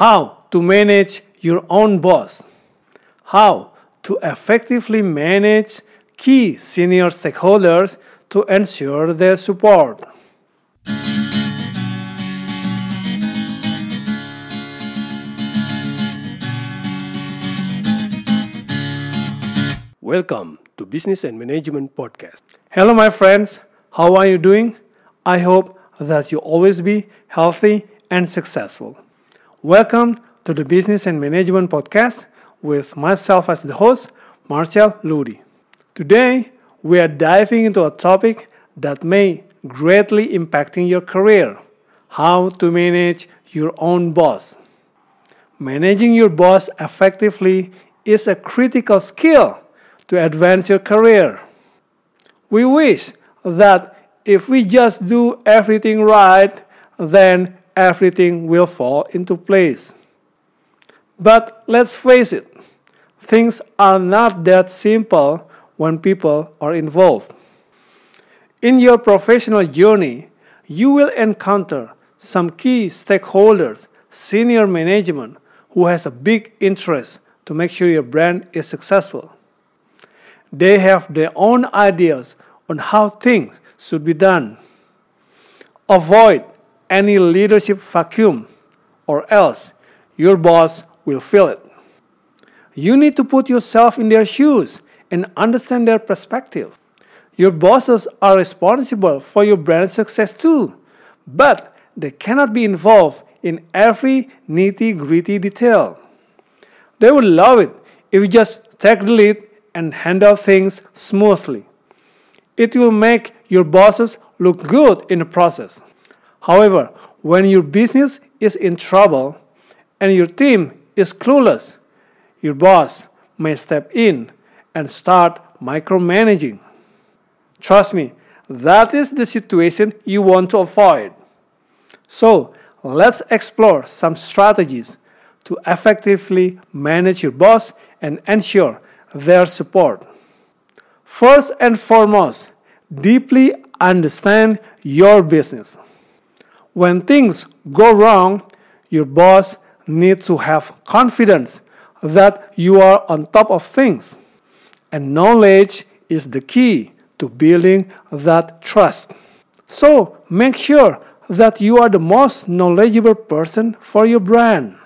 How to manage your own boss. How to effectively manage key senior stakeholders to ensure their support. Welcome to Business and Management Podcast. Hello, my friends. How are you doing? I hope that you always be healthy and successful. Welcome to the Business and Management Podcast with myself as the host, Marchell Ludy. Today, we are diving into a topic that may greatly impacting your career, how to manage your own boss. Managing your boss effectively is a critical skill to advance your career. We wish that if we just do everything right, then everything will fall into place. But let's face it, things are not that simple when people are involved. In your professional journey, you will encounter some key stakeholders, senior management, who has a big interest to make sure your brand is successful. They have their own ideas on how things should be done. Avoid any leadership vacuum, or else your boss will fill it. You need to put yourself in their shoes and understand their perspective. Your bosses are responsible for your brand success too, but they cannot be involved in every nitty gritty detail. They would love it if you just take the lead and handle things smoothly. It will make your bosses look good in the process. However, when your business is in trouble and your team is clueless, your boss may step in and start micromanaging. Trust me, that is the situation you want to avoid. So, let's explore some strategies to effectively manage your boss and ensure their support. First and foremost, deeply understand your business. When things go wrong, your boss needs to have confidence that you are on top of things. And knowledge is the key to building that trust. So make sure that you are the most knowledgeable person for your brand.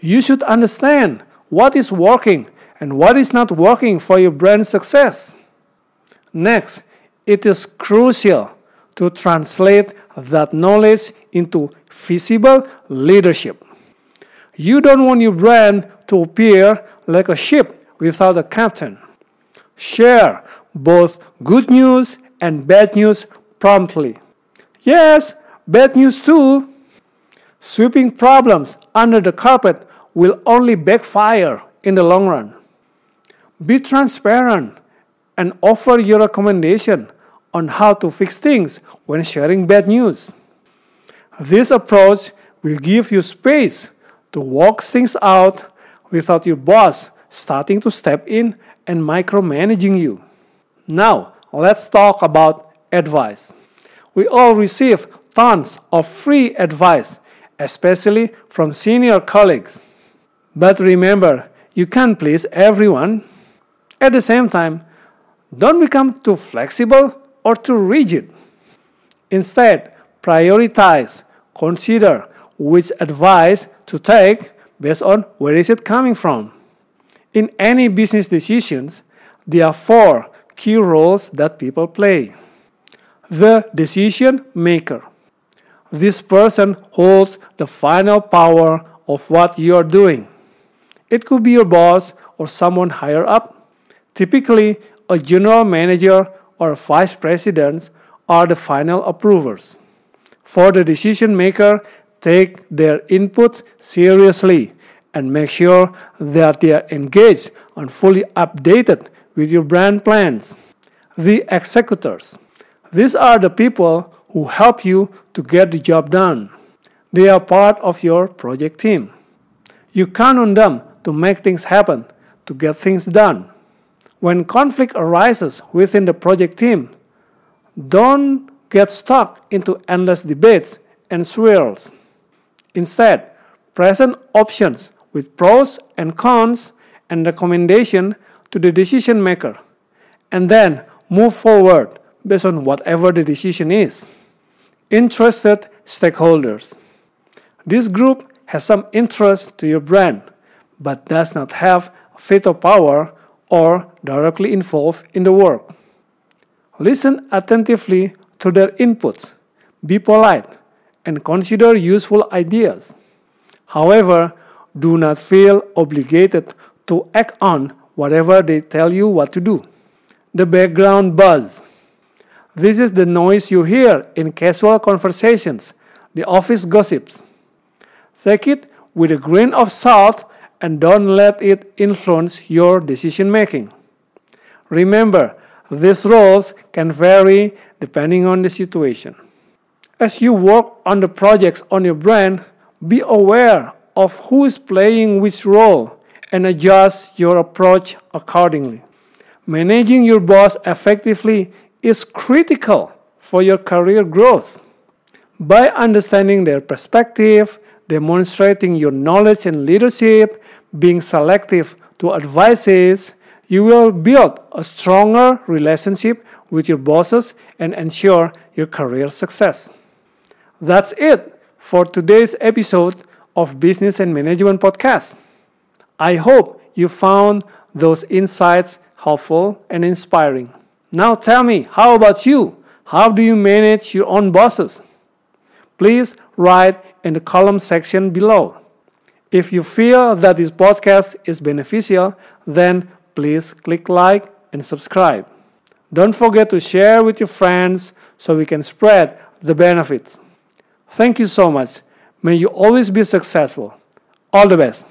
You should understand what is working and what is not working for your brand success. Next, it is crucial to translate that knowledge into feasible leadership. You don't want your brand to appear like a ship without a captain. Share both good news and bad news promptly. Yes, bad news too. Sweeping problems under the carpet will only backfire in the long run. Be transparent and offer your recommendation on how to fix things when sharing bad news. This approach will give you space to work things out without your boss starting to step in and micromanaging you. Now, let's talk about advice. We all receive tons of free advice, especially from senior colleagues. But remember, you can't please everyone. At the same time, don't become too flexible or too rigid. Instead, prioritize, consider which advice to take based on where is it coming from. In any business decisions, there are four key roles that people play. The decision maker. This person holds the final power of what you are doing. It could be your boss or someone higher up Typically, a general manager or vice presidents are the final approvers. For the decision maker, take their input seriously and make sure that they are engaged and fully updated with your brand plans. The executors. These are the people who help you to get the job done. They are part of your project team. You count on them to make things happen, to get things done. When conflict arises within the project team, don't get stuck into endless debates and swirls. Instead, present options with pros and cons and recommendation to the decision maker, and then move forward based on whatever the decision is. Interested stakeholders. This group has some interest to your brand, but does not have veto power or directly involved in the work. Listen attentively to their inputs, be polite, and consider useful ideas. However, do not feel obligated to act on whatever they tell you what to do. The background buzz. This is the noise you hear in casual conversations, the office gossips. Take it with a grain of salt and don't let it influence your decision making. Remember, these roles can vary depending on the situation. As you work on the projects on your brand, be aware of who is playing which role and adjust your approach accordingly. Managing your boss effectively is critical for your career growth. By understanding their perspective, demonstrating your knowledge and leadership, being selective to advices, you will build a stronger relationship with your bosses and ensure your career success. That's it for today's episode of Business and Management Podcast. I hope you found those insights helpful and inspiring. Now tell me, how about you? How do you manage your own bosses? Please write in the column section below. If you feel that this podcast is beneficial, then please click like and subscribe. Don't forget to share with your friends so we can spread the benefits. Thank you so much. May you always be successful. All the best.